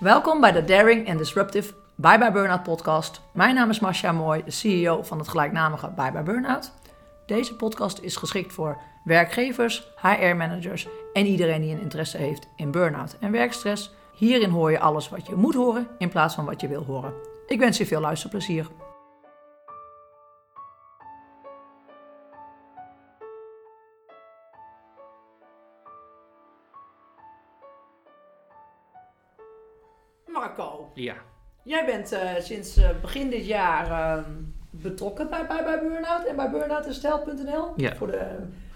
Welkom bij de Daring and Disruptive Bye Bye Burnout podcast. Mijn naam is Masha Mooi, de CEO van het gelijknamige Bye Bye Burnout. Deze podcast is geschikt voor werkgevers, HR-managers en iedereen die een interesse heeft in burn-out en werkstress. Hierin hoor je alles wat je moet horen in plaats van wat je wil horen. Ik wens je veel luisterplezier. Ja. jij bent eh, sinds eh, begin dit jaar eh, betrokken bij, bij, bij Burnout en bij burnoutherstel.nl. Ja. Voor de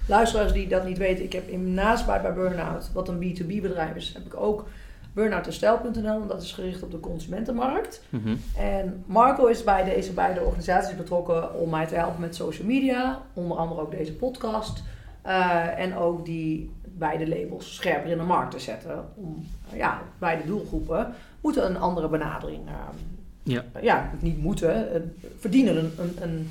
luisteraars die dat niet weten, ik heb in, naast bij, bij Burnout, wat een B2B bedrijf is, heb ik ook burnoutherstel.nl en dat is gericht op de consumentenmarkt. Mhm. En Marco is bij deze beide organisaties betrokken om mij te helpen met social media, onder andere ook deze podcast. eh, en ook die beide labels scherper in de markt te zetten. Om, ja, beide doelgroepen moeten een andere benadering. eh, Ja. ja, niet moeten, eh, verdienen een, een, een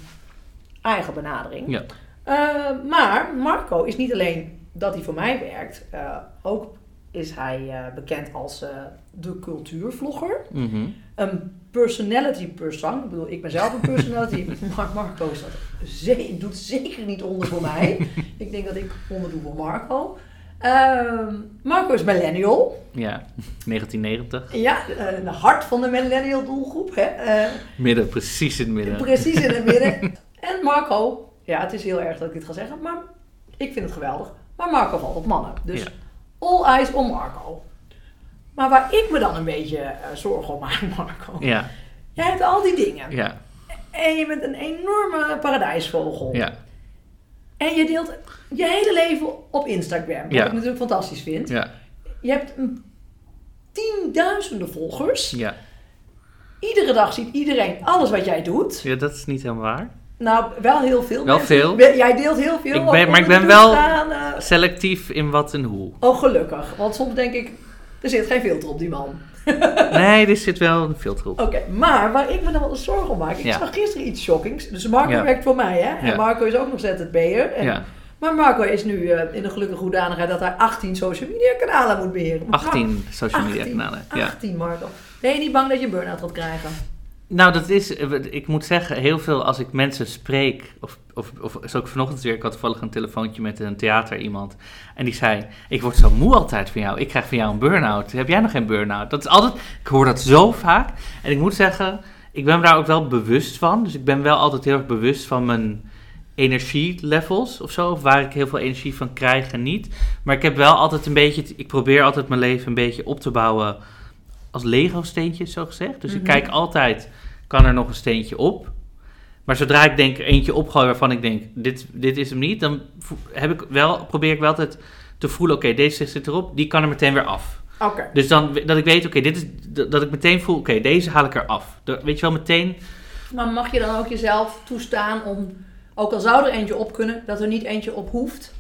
eigen benadering. Ja. Eh, maar Marco is niet alleen dat hij voor mij werkt, eh, ook is hij eh, bekend als de cultuurvlogger. Mhm. Een personality persoon. Ik bedoel, ik ben zelf een personality. maar Marco is dat ze- doet zeker niet onder voor mij. ik denk dat ik onder doe voor Marco. Ehm, Marco is millennial. Ja. 1990. Ja, eh, de hart van de millennial doelgroep. Hè? Eh, Midden, precies in het midden. precies in het midden. En Marco, ja, het is heel erg dat ik dit ga zeggen, maar ik vind het geweldig. Maar Marco valt op mannen. Dus Ja. all eyes on Marco. Maar waar ik me dan een beetje eh, zorgen om maak, Marco. Ja. Jij hebt al die dingen. Ja. En je bent een enorme paradijsvogel. Ja. En je deelt je hele leven op Instagram. Wat Ja. ik natuurlijk fantastisch vind. Ja. Je hebt een tienduizenden volgers. Ja. Iedere dag ziet iedereen alles wat jij doet. Ja, dat is niet helemaal waar. Nou, wel heel veel. Wel mensen. veel. Jij deelt heel veel. Ik ben- maar ik ben wel- staan, eh. Selectief in wat en hoe. Oh, gelukkig. Want soms denk ik, er zit geen filter op die man. Nee, er zit wel een filter op. Oké, maar waar ik me dan wel zorgen om maak. Ik Ja. zag gisteren iets shockings. Dus Marco werkt voor mij, hè? En. Marco is ook nog ZZP'er. En Ja. Maar Marco is nu eh, in de gelukkige hoedanigheid dat hij 18 social media kanalen moet beheren. 18 social media 18, kanalen. Ja. 18, Marco. Ben je niet bang dat je burn-out gaat krijgen? Nou, dat is, ik moet zeggen, heel veel als ik mensen spreek, of, of, of zo ook vanochtend weer, ik had toevallig een telefoontje met een theater iemand, en die zei, ik word zo moe altijd van jou, ik krijg van jou een burn-out, heb jij nog geen burn-out? Dat is altijd, ik hoor dat zo vaak, en ik moet zeggen, ik ben me daar ook wel bewust van, dus ik ben wel altijd heel erg bewust van mijn energielevels of zo, of waar ik heel veel energie van krijg en niet, maar ik heb wel altijd een beetje, ik probeer altijd mijn leven een beetje op te bouwen als Lego-steentjes, zo gezegd. Dus ik Mhm. kijk altijd, kan er nog een steentje op? Maar zodra ik denk er eentje opgooi waarvan ik denk, dit, dit is hem niet, dan heb ik wel, probeer ik wel altijd te voelen, oké, deze zit erop, die kan er meteen weer af. Oké. Dus dan dat ik weet, oké, dit is dat ik meteen voel, oké, deze haal ik eraf. Dat- Weet je wel, meteen, Maar mag je dan ook jezelf toestaan om, ook al zou er eentje op kunnen, dat er niet eentje op hoeft?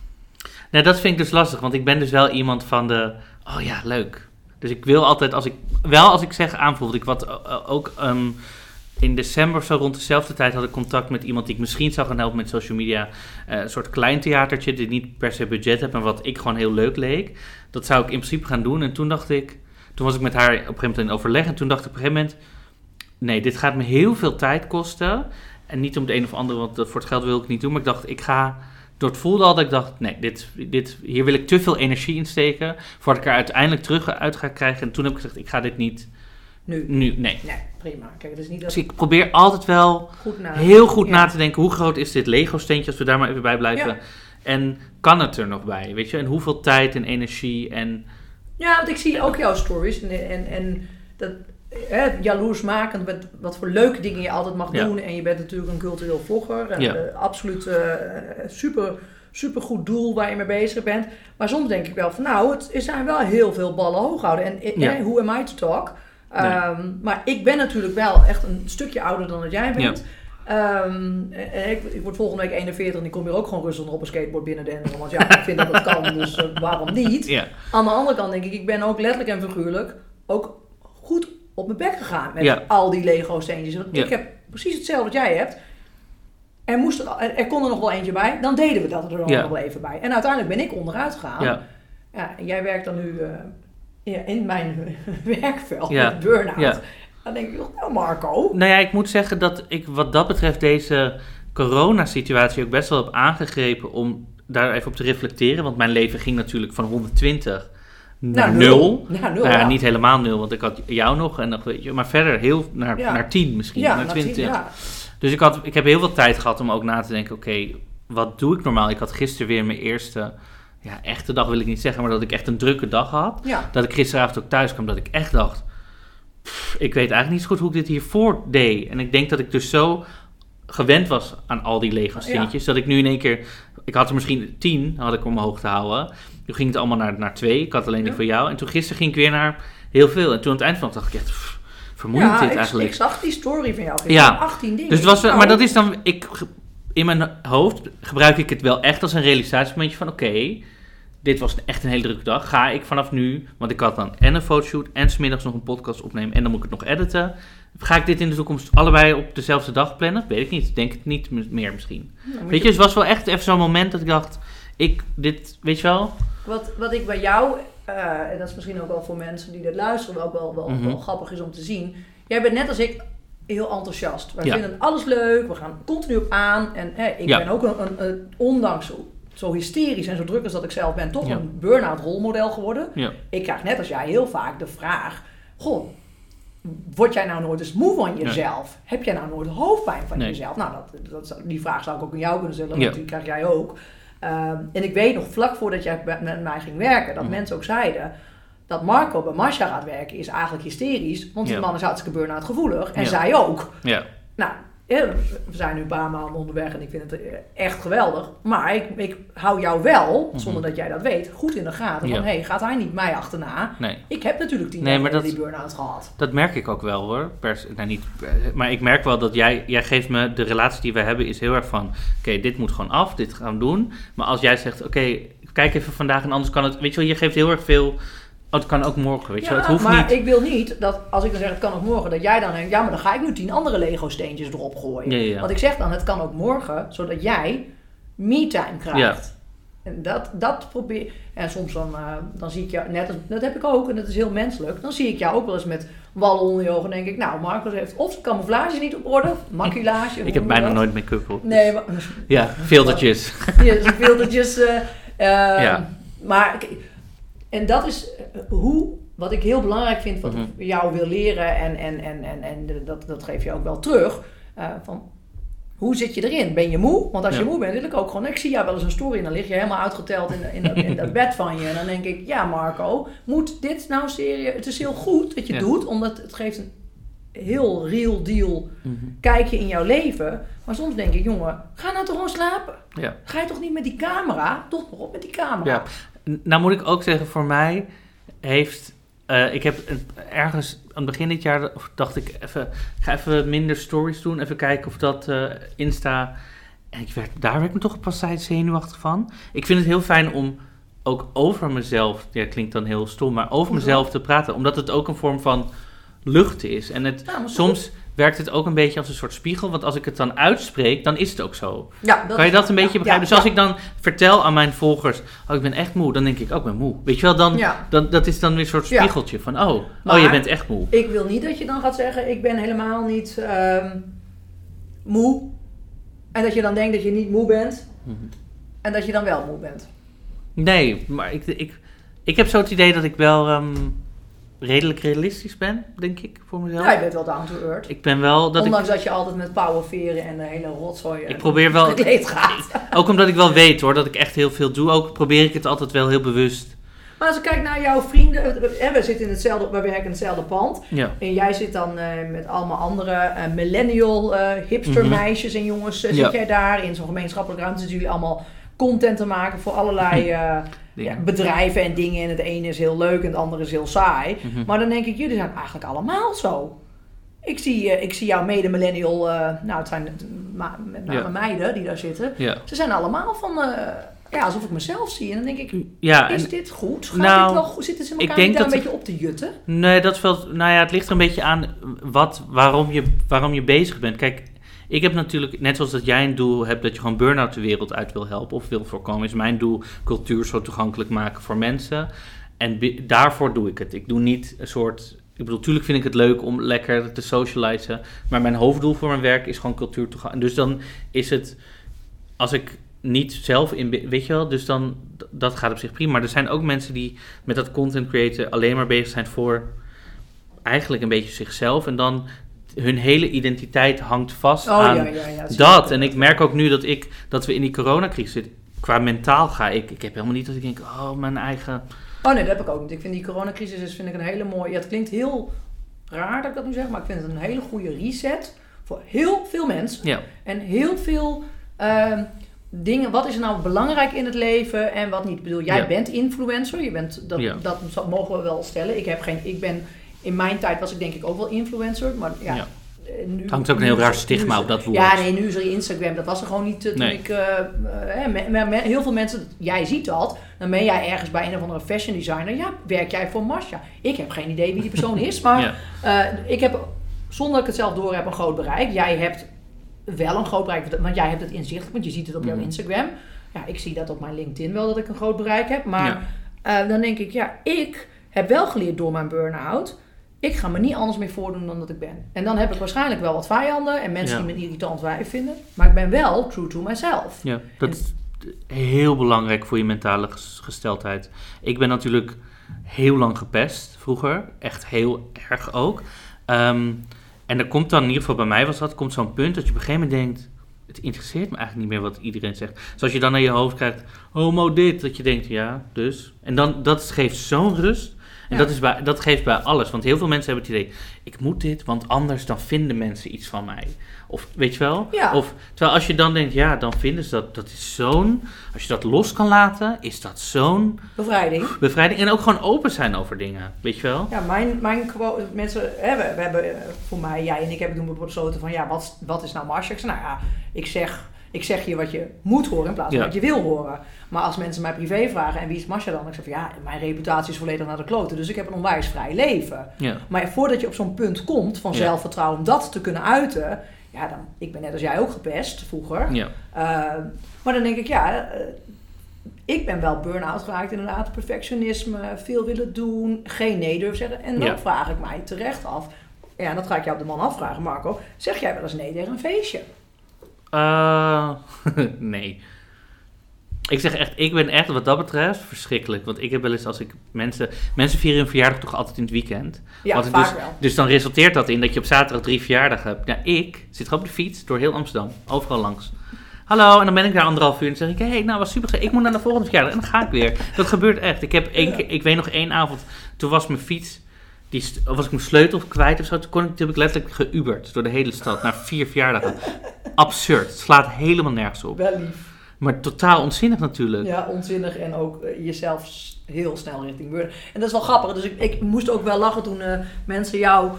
nou dat vind ik dus lastig, want ik ben dus wel iemand van de, oh ja, leuk. Dus ik wil altijd, als ik, wel als ik zeg aanvoel, ik wat eh, ook ehm, in december zo rond dezelfde tijd had ik contact met iemand die ik misschien zou gaan helpen met social media. Eh, een soort klein theatertje die niet per se budget heeft, maar wat ik gewoon heel leuk leek. Dat zou ik in principe gaan doen. En toen dacht ik, toen was ik met haar op een gegeven moment in overleg. En toen dacht ik op een gegeven moment, nee, dit gaat me heel veel tijd kosten. En niet om het een of andere, want dat voor het geld wil ik niet doen. Maar ik dacht, ik ga, door het voelde al dat ik dacht, nee, dit, dit, hier wil ik te veel energie in steken. Voordat ik er uiteindelijk terug uit ga krijgen. En toen heb ik gezegd, ik ga dit niet Nu. nu, nee. Nee, prima. Kijk, het is niet dat Dus ik probeer altijd wel goed na. heel goed Ja. na te denken, hoe groot is dit Lego-steentje, als we daar maar even bij blijven. Ja. En kan het er nog bij, weet je? En hoeveel tijd en energie en... Ja, want ik zie ook jouw stories en, en, en dat hè, jaloersmakend met wat voor leuke dingen je altijd mag Ja. doen. En je bent natuurlijk een cultureel vlogger. En, eh, absoluut eh, super, super goed doel waar je mee bezig bent. Maar soms denk ik wel van nou, het er zijn wel heel veel ballen hoog houden. En eh, Ja. who am I to talk? Nee. Ehm, maar ik ben natuurlijk wel echt een stukje ouder dan dat jij bent. Ehm, en ik, ik word volgende week 41 en ik kom hier ook gewoon rustig op een skateboard binnen denderen. Want ja, ik vind dat dat kan, dus eh, waarom niet? Ja, Aan de andere kant denk ik, ik ben ook letterlijk en figuurlijk ook goed op mijn bek gegaan met Ja. al die Lego steentjes. Want Ja. ik heb precies hetzelfde wat jij hebt. Er, moest er, er kon er nog wel eentje bij, dan deden we dat er nog wel even bij. En uiteindelijk ben ik onderuit gegaan. ja, en jij werkt dan nu eh, in mijn werkveld, Ja. met burn-out, Ja. dan denk ik, nou Marco, Nou ja, ik moet zeggen dat ik wat dat betreft deze coronasituatie ook best wel heb aangegrepen om daar even op te reflecteren. Want mijn leven ging natuurlijk van 120 naar nou, nul. Ja, nul, Nou ja, niet helemaal nul, want ik had jou nog en nog, weet je, maar verder heel naar, Ja. naar 10 misschien, ja, naar na 20. tien, ja. Dus ik, had, ik heb heel veel tijd gehad om ook na te denken, oké, wat doe ik normaal? Ik had gisteren weer mijn eerste, ja, echte dag wil ik niet zeggen, maar dat ik echt een drukke dag had. Ja. Dat ik gisteravond ook thuis kwam, dat ik echt dacht, pff, ik weet eigenlijk niet zo goed hoe ik dit hiervoor deed. En ik denk dat ik dus zo gewend was aan al die Lego steentjes, dat ik nu in één keer, ik had er misschien tien, had ik omhoog te houden. Toen ging het allemaal naar, naar twee, ik had alleen die voor jou. En toen gisteren ging ik weer naar heel veel. En toen aan het eind van dacht ik echt, pff, vermoeiend Ja, dit ik, eigenlijk. ik zag die story van jou. Ik Ja. zag 18 dingen. Dus het was, wel- Nou, maar dat is dan, ik, in mijn hoofd gebruik ik het wel echt als een realisatiemomentje van, oké, dit was echt een hele drukke dag. Ga ik vanaf nu, want ik had dan en een fotoshoot en smiddags nog een podcast opnemen en dan moet ik het nog editen. Ga ik dit in de toekomst allebei op dezelfde dag plannen? Weet ik niet. Denk het niet meer misschien. nou, Weet je, het was wel echt even zo'n moment dat ik dacht, ik, dit, weet je wel? Wat, wat ik bij jou, eh, en dat is misschien ook wel voor mensen die dit luisteren, ook wel, wel, Mhm. wel grappig is om te zien. Jij bent net als ik heel enthousiast. Wij Ja. vinden alles leuk, we gaan continu op aan. En hè, ik Ja. ben ook een, een, een- ondanks zo, hysterisch en zo druk als dat ik zelf ben, toch Ja. een burn-out rolmodel geworden. Ja. Ik krijg net als jij heel vaak de vraag: Goh, word jij nou nooit eens moe van jezelf? Heb jij nou nooit hoofdpijn van Nee. jezelf? Nou, dat, dat, die vraag zou ik ook aan jou kunnen stellen, Ja. want die krijg jij ook. Ehm, en ik weet nog vlak voordat jij met, mij ging werken, dat Mhm. mensen ook zeiden dat Marco bij Masha gaat werken is eigenlijk hysterisch, want die man is hartstikke burn-out gevoelig en zij ook. Ja. Nou, we zijn nu een paar maanden onderweg en ik vind het eh, echt geweldig. Maar ik, ik hou jou wel, Mhm. zonder dat jij dat weet, goed in de gaten. Ja. Van, hé, gaat hij niet mij achterna? Nee. Ik heb natuurlijk tien Nee, maar dat- die burn-out gehad. Dat merk ik ook wel hoor. Pers, nou, niet, per- maar ik merk wel dat jij, jij geeft me, de relatie die we hebben is heel erg van, oké, dit moet gewoon af, dit gaan we doen. Maar als jij zegt, oké, kijk even vandaag en anders kan het, weet je wel, je geeft heel erg veel, oh, het kan ook morgen, weet je wel, het hoeft maar niet. ik wil niet dat als ik dan zeg het kan ook morgen, dat jij dan denkt, ja, maar dan ga ik nu tien andere Lego steentjes erop gooien. Ja, ja, ja. Want ik zeg dan, het kan ook morgen, zodat jij me-time krijgt. En dat, dat probeer En soms dan, eh, dan zie ik jou, net als, dat heb ik ook en dat is heel menselijk. Dan zie ik jou ook wel eens met wallen onder je ogen. En denk ik, nou, Marcus heeft of camouflage niet op orde, maculage. hoe Ik heb bijna dat? nooit make-up op. Nee, maar, Ja, filtertjes. ja, filtertjes. eh, Ja. Maar, ik- en dat is eh, hoe, wat ik heel belangrijk vind, wat Mhm. ik jou wil leren. En, en, en, en, en dat, dat geef je ook wel terug. eh, van, hoe zit je erin? Ben je moe? Want als je moe bent, wil ik ook gewoon. Ik zie jou wel eens een story en dan lig je helemaal uitgeteld in, in, dat, in dat bed van je. En dan denk ik, ja Marco, moet dit nou serieus? Het is heel goed dat je Ja. doet, omdat het geeft een heel real deal Mhm. kijkje in jouw leven. Maar soms denk ik, jongen, ga nou toch gewoon slapen. Ja. Ga je toch niet met die camera? Toch nog op met die camera. Ja. Nou moet ik ook zeggen, voor mij heeft... eh, ik heb ergens aan het begin dit jaar dacht ik even... Ik ga even minder stories doen. Even kijken of dat eh, Insta... En ik werd, daar werd ik me toch pas tijd zenuwachtig van. Ik vind het heel fijn om ook over mezelf... Ja, klinkt dan heel stom, maar over mezelf te praten. Omdat het ook een vorm van lucht is. En het, soms werkt het ook een beetje als een soort spiegel. Want als ik het dan uitspreek, dan is het ook zo. Ja, Kan je dat een beetje ja, begrijpen? dus als ik dan vertel aan mijn volgers, oh ik ben echt moe, dan denk ik, oh ik ben moe. Weet je wel, dan, dan, dat is dan weer een soort spiegeltje van, oh, oh je bent echt moe. Ik wil niet dat je dan gaat zeggen, ik ben helemaal niet ehm, moe. En dat je dan denkt dat je niet moe bent. Mhm. En dat je dan wel moe bent. Nee, maar ik, ik, ik heb zo het idee dat ik wel ehm, redelijk realistisch ben, denk ik, voor mezelf. Ja, je bent wel down to earth. Ik ben wel, dat ik, Ondanks dat je altijd met powerveren en de hele rotzooi eh, ik probeer wel, gekleed gaat. ook omdat ik wel weet hoor, dat ik echt heel veel doe, ook probeer ik het altijd wel heel bewust. Maar als ik kijk naar jouw vrienden, eh, we zitten in hetzelfde, we werken in hetzelfde pand. Ja, En jij zit dan eh, met allemaal andere eh, millennial eh, hipster Mhm. meisjes en jongens. eh, Ja. Zit jij daar in zo'n gemeenschappelijke ruimte? Zitten jullie allemaal content te maken voor allerlei eh, ja, bedrijven en dingen. En het ene is heel leuk en het andere is heel saai. Mhm. Maar dan denk ik, jullie zijn eigenlijk allemaal zo. Ik zie, eh, ik zie jouw mede-millennial, eh, nou het zijn met name Ja. meiden die daar zitten. Ja, Ze zijn allemaal van, eh, ja, alsof ik mezelf zie. En dan denk ik, ja is en, dit goed? Gaat Nou, dit wel goed? Zitten ze elkaar denk niet daar dat een beetje op te jutten? Nee, dat wel. Nou ja, het ligt er een beetje aan wat, waarom, je, waarom je bezig bent. Kijk, ik heb natuurlijk, net zoals dat jij een doel hebt dat je gewoon burn-out de wereld uit wil helpen of wil voorkomen, is mijn doel cultuur zo toegankelijk maken voor mensen. En daarvoor doe ik het. Ik doe niet een soort... Ik bedoel, tuurlijk vind ik het leuk om lekker te socializen. Maar mijn hoofddoel voor mijn werk is gewoon cultuur gaan. Dus dan is het... Als ik niet zelf in... Weet je wel? Dus dan... Dat gaat op zich prima. Maar er zijn ook mensen die met dat content createn alleen maar bezig zijn voor... Eigenlijk een beetje zichzelf. En dan hun hele identiteit hangt vast Oh aan ja, ja, ja. dat. En ik merk ook nu dat, ik, dat we in die coronacrisis zitten. Qua mentaal ga ik... Ik heb helemaal niet dat ik denk... Oh, mijn eigen... Oh nee, dat heb ik ook niet. Ik vind die coronacrisis is, vind ik een hele mooie... Ja, het klinkt heel raar dat ik dat nu zeg, maar ik vind het een hele goede reset voor heel veel mensen. Ja, En heel veel ehm, dingen. Wat is er nou belangrijk in het leven en wat niet? Ik bedoel, jij Ja. bent influencer. Je bent, dat, Ja. dat zo- mogen we wel stellen. Ik heb geen... Ik ben... In mijn tijd was ik denk ik ook wel influencer, maar ja... Ja. eh, Nu, hangt ook een heel raar stigma op dat woord. Ja, nee, nu is er Instagram. Dat was er gewoon niet eh, toen Nee. ik... eh, hè, me- me- me- heel veel mensen... Jij ziet dat. Dan ben jij ergens bij een of andere fashion designer. Ja, werk jij voor Masha? Ik heb geen idee wie die persoon is. Maar ja. ik heb, zonder dat ik het zelf door heb, een groot bereik. Jij hebt wel een groot bereik. Want jij hebt het inzichtelijk, want je ziet het op jouw Mhm. Instagram. Ja, ik zie dat op mijn LinkedIn wel, dat ik een groot bereik heb. Maar Ja. dan denk ik, ja, ik heb wel geleerd door mijn burn-out... Ik ga me niet anders meer voordoen dan dat ik ben. En dan heb ik waarschijnlijk wel wat vijanden en mensen Ja. die me irritant wijf vinden. Maar ik ben wel true to myself. Ja, dat is heel belangrijk voor je mentale ges- gesteldheid. Ik ben natuurlijk heel lang gepest vroeger. Echt heel erg ook. Ehm, en er komt dan, in ieder geval bij mij was dat, komt zo'n punt dat je op een gegeven moment denkt... Het interesseert me eigenlijk niet meer wat iedereen zegt. Zoals je dan naar je hoofd krijgt, homo dit. Dat je denkt, ja, dus. En dan, dat geeft zo'n rust. En dat, is bij, dat geeft bij alles. Want heel veel mensen hebben het idee, ik moet dit, want anders dan vinden mensen iets van mij. Of, weet je wel? Ja. Of, terwijl als je dan denkt, ja, dan vinden ze dat, dat is zo'n... Als je dat los kan laten, is dat zo'n Bevrijding. bevrijding. En ook gewoon open zijn over dingen, weet je wel? Ja, mijn, mijn quote, mensen, hè, we, we hebben eh, voor mij, jij en ik hebben toen besloten van, ja, wat, wat is nou Marsha? Ik zei, nou ja, ik zeg, ik zeg je wat je moet horen in plaats van Ja. wat je wil horen. Maar als mensen mij privé vragen, en wie is Marsha dan? Ik zeg van, ja, mijn reputatie is volledig naar de kloten, dus ik heb een onwijs vrij leven. Ja. Maar voordat je op zo'n punt komt van zelfvertrouwen om dat te kunnen uiten, ja, dan, ik ben net als jij ook gepest vroeger. Ja. Uh, maar dan denk ik, ja, uh, ik ben wel burn-out geraakt inderdaad. Perfectionisme, veel willen doen, geen nee durven zeggen. En dan Ja. vraag ik mij terecht af, ja, dat ga ik jou op de man afvragen, Marco. Zeg jij wel eens nee tegen een feestje? Eh, nee. Ik zeg echt, ik ben echt wat dat betreft verschrikkelijk. Want ik heb wel eens als ik mensen... Mensen vieren hun verjaardag toch altijd in het weekend. Ja, vaak dus, wel. Dus dan resulteert dat in dat je op zaterdag drie verjaardagen hebt. Ja, ik zit gewoon op de fiets door heel Amsterdam. Overal langs. Hallo, en dan ben ik daar anderhalf uur en dan zeg ik... Hé, hey, nou was super. Ik moet naar de volgende verjaardag. En dan ga ik weer. Dat gebeurt echt. Ik heb één Ja. keer... Ik weet nog één avond... Toen was mijn fiets... Die, of was ik mijn sleutel kwijt of zo. Toen, kon ik, toen heb ik letterlijk geuberd door de hele stad. Naar vier verjaardagen. Absurd. Het slaat helemaal nergens op. Wel lief. Maar totaal onzinnig natuurlijk. Ja, onzinnig en ook eh, jezelf heel snel richting burn. En dat is wel grappig. Dus ik, ik moest ook wel lachen toen eh, mensen jou,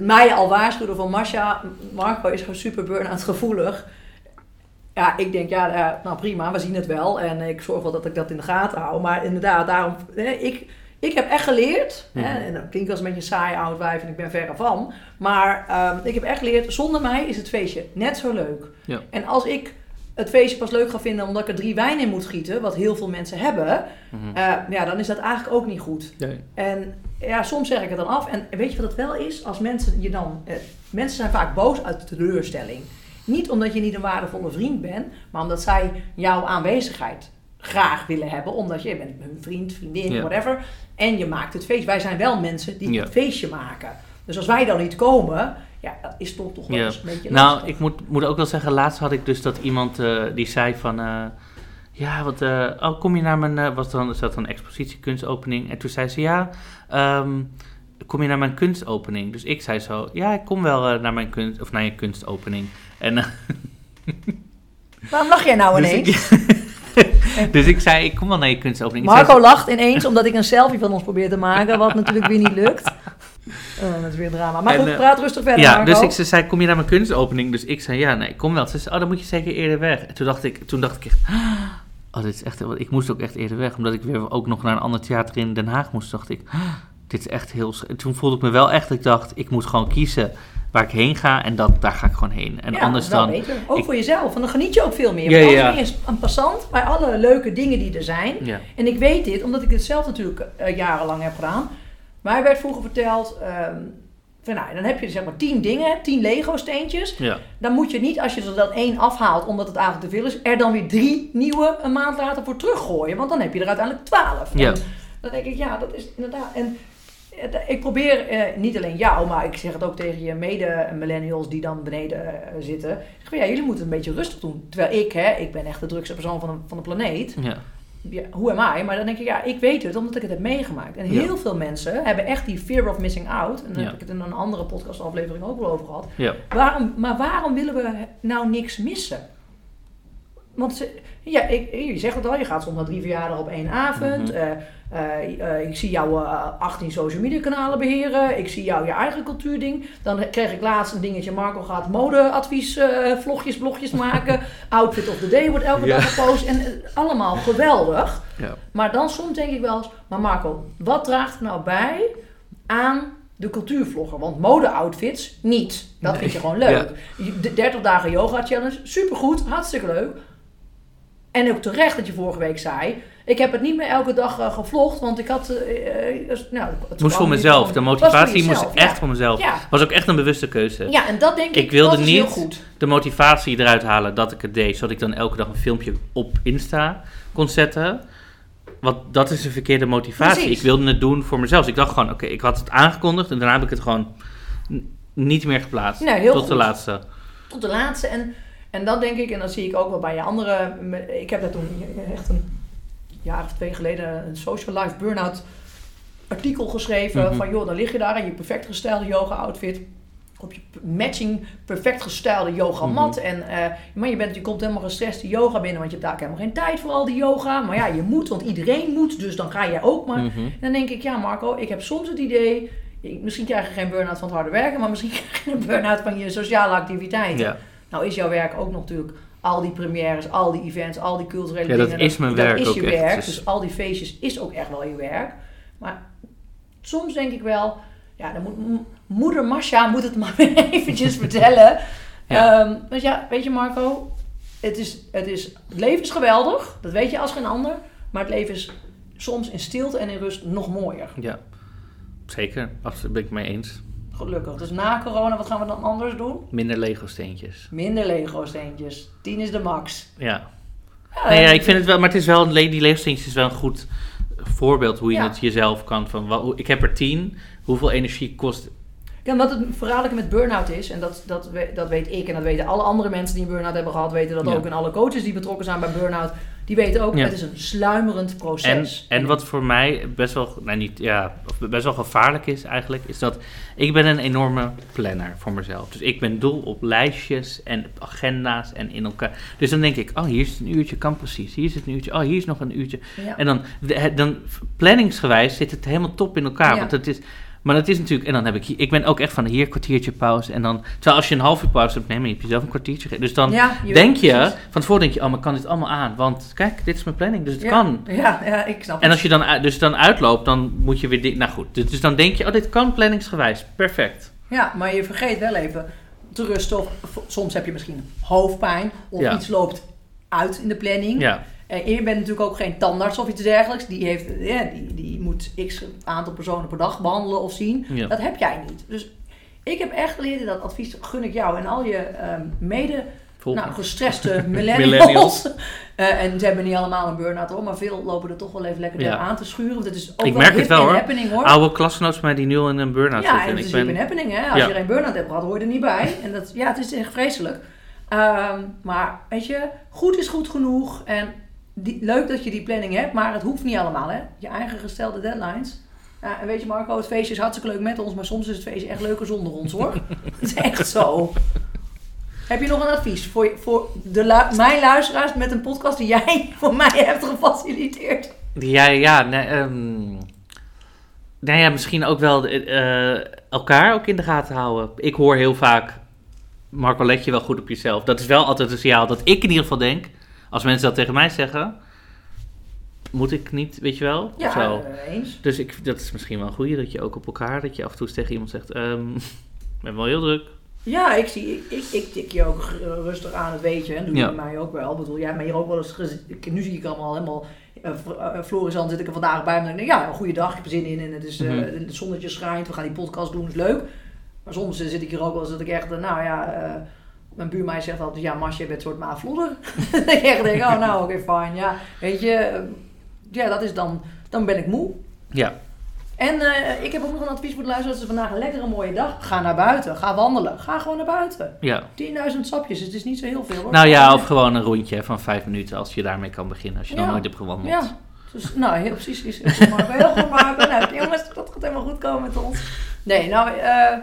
mij al waarschuwden van Masha, Marco is gewoon super burn-out gevoelig. Ja, ik denk, ja, eh, nou prima, we zien het wel. En ik zorg wel dat ik dat in de gaten hou. Maar inderdaad, daarom, ik, ik heb echt geleerd, Mhm. hè, en dat klinkt als een beetje een saai oud wijf en ik ben verre van. Maar ehm, ik heb echt geleerd, zonder mij is het feestje net zo leuk. Ja. En als ik het feestje pas leuk ga vinden omdat ik er drie wijn in moet gieten, wat heel veel mensen hebben, Mhm. eh, ja, dan is dat eigenlijk ook niet goed. Nee. En ja, soms zeg ik het dan af. En weet je wat het wel is? Als mensen je dan. Eh, mensen zijn vaak boos uit teleurstelling. Niet omdat je niet een waardevolle vriend bent, maar omdat zij jouw aanwezigheid graag willen hebben. Omdat je bent hun vriend, vriendin, Ja. whatever. En je maakt het feest. Wij zijn wel mensen die Ja. het feestje maken. Dus als wij dan niet komen, ja, dat is toch toch wel Ja. een beetje Nou, lastig. ik moet, moet ook wel zeggen, laatst had ik dus dat iemand eh, die zei van... eh, ja, wat, eh, oh, kom je naar mijn... was dan, is dat een expositie, kunstopening? En toen zei ze, ja, ehm, kom je naar mijn kunstopening? Dus ik zei zo, ja, ik kom wel naar mijn kunst... Of naar je kunstopening. En... Waarom lach jij nou dus, ineens? ik, dus ik zei, ik kom wel naar je kunstopening. Zei Marco lacht ineens omdat ik een selfie van ons probeer te maken, wat natuurlijk weer niet lukt. Oh, dat is weer drama. Maar En, goed, eh, praat rustig verder, Ja, Marco. dus ik ze zei, kom je naar mijn kunstopening? Dus ik zei, ja, nee, ik kom wel. Ze zei, oh, dan moet je zeker eerder weg. En toen dacht ik, toen dacht ik echt, oh, dit is echt, ik moest ook echt eerder weg. Omdat ik weer ook nog naar een ander theater in Den Haag moest, dacht ik, dit is echt heel... toen voelde ik me wel echt, ik dacht, ik moet gewoon kiezen. Waar ik heen ga en dat, daar ga ik gewoon heen. En ja, anders dan... beter. Ook ik- voor jezelf, want dan geniet je ook veel meer. Ja, ja. een passant bij alle leuke dingen die er zijn. Ja, En ik weet dit, omdat ik dit zelf natuurlijk eh, jarenlang heb gedaan. Mij werd vroeger verteld, ehm, van, nou, dan heb je zeg maar tien dingen, tien Lego steentjes. ja, Dan moet je niet, als je er dan één afhaalt omdat het eigenlijk te veel is, er dan weer drie nieuwe een maand later voor teruggooien. Want dan heb je er uiteindelijk twaalf. Ja. Dan denk ik, ja, dat is inderdaad. En ik probeer eh, niet alleen jou, maar ik zeg het ook tegen je mede-millennials die dan beneden eh, zitten. Ik zeg, ja, jullie moeten een beetje rustig doen. Terwijl ik, hè, ik ben echt de drukste persoon van de, van de planeet. ja. Ja, hoe am I? Maar dan denk ik, ja, ik weet het omdat ik het heb meegemaakt. En Ja. heel veel mensen hebben echt die fear of missing out. En daar heb ik het in een andere podcastaflevering ook wel over gehad. ja. Waarom, maar waarom willen we nou niks missen? Want ze- ja, ik, je zegt het al, je gaat naar drie verjaardagen op één avond. Mhm. Eh, eh, eh, ik zie jou eh, 18 social media kanalen beheren. Ik zie jou je eigen cultuurding. Dan kreeg ik laatst een dingetje. Marco gaat modeadvies, eh, vlogjes, blogjes maken. Outfit of the day wordt elke Ja. dag gepost. En eh, allemaal geweldig. ja. Maar dan soms denk ik wel eens, maar Marco, wat draagt er nou bij aan de cultuurvlogger? Want mode-outfits niet. Dat vind je gewoon leuk. De 30 dagen yoga challenge, supergoed, hartstikke leuk. En ook terecht dat je vorige week zei, ik heb het niet meer elke dag eh, gevlogd, want ik had... eh, eh, dus, nou, het moest voor mezelf. van- De motivatie moest echt voor mezelf. Ja. was ook echt een bewuste keuze. Ja, en dat denk ik, Ik wilde niet- goed. De motivatie eruit halen dat ik het deed, zodat ik dan elke dag een filmpje op Insta kon zetten. Want dat is een verkeerde motivatie. Precies. Ik wilde het doen voor mezelf. Dus ik dacht gewoon, oké, ik had het aangekondigd en daarna heb ik het gewoon niet meer geplaatst. Heel tot de laatste. Tot de laatste. En, en dat denk ik, en dat zie ik ook wel bij je andere. Ik heb daar toen echt een jaar of twee geleden een social life burn-out artikel geschreven. Mhm. Van joh, dan lig je daar in je perfect gestelde yoga outfit. Op je matching perfect gestelde yoga mat. Mhm. En eh, maar je, bent, je komt helemaal gestrest die yoga binnen. Want je hebt daar helemaal geen tijd voor al die yoga. Maar ja, je moet, want iedereen moet. Dus dan ga jij ook maar. Mhm. En dan denk ik, ja Marco, ik heb soms het idee... Misschien krijg je geen burn-out van het harde werken... maar misschien krijg je een burn-out van je sociale activiteiten. Ja. Nou is jouw werk ook nog natuurlijk al die premières, al die events, al die culturele Ja, dat dingen. is mijn werk Dat is ook je echt. werk, Dus- dus al die feestjes is ook echt wel je werk. Maar soms denk ik wel... Ja, dan moet moeder Masha moet het maar weer eventjes vertellen. Ja. Ehm, want ja, weet je Marco... Het, is, het, is, het leven is geweldig. Dat weet je als geen ander. Maar het leven is soms in stilte en in rust nog mooier. ja, zeker. Absoluut ben ik mee eens. Gelukkig. Dus na corona, wat gaan we dan anders doen? Minder Lego steentjes. Minder Lego steentjes. 10 is de max. Ja. Ja, Nee, ja, ik vind het wel, maar het is wel, die Lego steentjes is wel een goed voorbeeld hoe je Ja. het jezelf kan. Van, wel, ik heb er tien, hoeveel energie kost Ja, wat het verhaallijke met burn-out is, en dat, dat, dat weet ik en dat weten alle andere mensen die een burn-out hebben gehad, weten dat Ja. ook. En alle coaches die betrokken zijn bij burn-out, die weten ook, Ja. het is een sluimerend En, proces. en wat voor mij best wel, nou niet, ja, best wel gevaarlijk is eigenlijk, is dat ik ben een enorme planner voor mezelf. Dus ik ben dol op lijstjes en agenda's en in elkaar. Dus dan denk ik, oh hier is het een uurtje, kan precies. Hier is het een uurtje, oh hier is nog een uurtje. Ja. En dan, dan planningsgewijs zit het helemaal top in elkaar. Ja. Want het is, maar het is natuurlijk, en dan heb ik, hier- ik ben ook echt van hier een kwartiertje pauze. En dan, terwijl als je een half uur pauze hebt, nee, maar je jezelf een kwartiertje gegeven. Dus dan Ja, je denk je, precies. van tevoren denk je, oh maar kan dit allemaal aan? Want kijk, dit is mijn planning, dus het ja. kan. Ja, ja, ik snap En als je dan, dus dan uitloopt, dan moet je weer... di- Nou goed, dus dus dan denk je, oh, dit kan planningsgewijs. Perfect. Ja, maar je vergeet wel even te rusten. Of, of soms heb je misschien hoofdpijn, of Ja. iets loopt uit in de planning. Ja, En je bent natuurlijk ook geen tandarts of iets dergelijks. Die, heeft, ja, die, die moet x aantal personen per dag behandelen of zien. Ja. Dat heb jij niet. Dus ik heb echt geleerd, dat advies gun ik jou en al je ehm, mede nou, gestreste millennials. Eh, en ze hebben niet allemaal een burn-out hoor, maar veel lopen er toch wel even lekker Ja. aan te schuren. Want het is ook Ik wel merk het wel, hoor. happening hoor. Oude klasgenoten van mij die nu al in een burn-out Ja, zitten. en En het ik is ben, hip and happening hè. Als Ja. je geen burn-out hebt gehad, hoor je er niet bij. En dat, ja, het is echt vreselijk. Ehm, maar weet je, goed is goed genoeg. En die, leuk dat je die planning hebt, maar het hoeft niet allemaal hè. Je eigen gestelde deadlines. Ja, en weet je Marco, het feestje is hartstikke leuk met ons, maar soms is het feestje echt leuker zonder ons hoor. Het is echt zo. Heb je nog een advies voor, voor de lu- mijn luisteraars met een podcast die jij voor mij hebt gefaciliteerd? Ja, ja, nee, ehm, nou ja, misschien ook wel eh, elkaar ook in de gaten houden. Ik hoor heel vaak, Marco, let je wel goed op jezelf. Dat is wel altijd een signaal dat ik in ieder geval denk, als mensen dat tegen mij zeggen, moet ik niet, weet je wel? Ja, Zo. eh, eens. Dus ik, dat is misschien wel een goeie, dat je ook op elkaar, dat je af en toe eens tegen iemand zegt, ehm, ik ben wel heel druk, Ja, ik, zie, ik, ik, ik tik je ook rustig aan, het weet je. En doe je Ja. bij mij ook wel. Ik bedoel, jij hebt mij hier ook wel eens gezien. Nu zie ik allemaal helemaal... Uh, Floris, zit ik er vandaag bij. En dan denk ik, ja, een goede dag, ik heb er zin in. En het, is, eh, het zonnetje schijnt, we gaan die podcast doen, is leuk. Maar soms eh, zit ik hier ook wel eens dat ik echt, eh, nou ja... eh, mijn buurmeisje zegt altijd, ja, Masje, je bent een soort maaflodder. dat ik echt denk, oh nou, oké, fijn, ja. Weet je, eh, ja, dat is dan... Dan ben ik moe. Ja, En eh, ik heb ook nog een advies voor de luisteraars. Het is vandaag een lekkere mooie dag. Ga naar buiten. Ga wandelen. Ga gewoon naar buiten. ja. 10.000 sapjes. Het is niet zo heel veel hoor. Nou ja, of gewoon een rondje van vijf minuten als je daarmee kan beginnen. Als je nog nooit hebt gewandeld. Ja. Dus, nou, heel precies. Is, het maar heel goed maken. Nou, jongens, dat gaat helemaal goed komen met ons. Nee, nou, eh,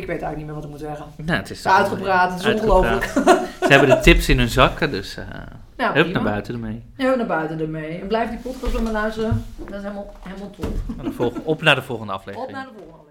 ik weet eigenlijk niet meer wat ik moet zeggen. Nou, het is is uitgepraat. Het is ongelooflijk. Ze hebben de tips in hun zakken, dus eh Nou, hup naar buiten ermee. Ja, naar buiten ermee. En blijf die podcast me luisteren. Dat is helemaal, helemaal top. Op naar de volgende aflevering. Op naar de volgende.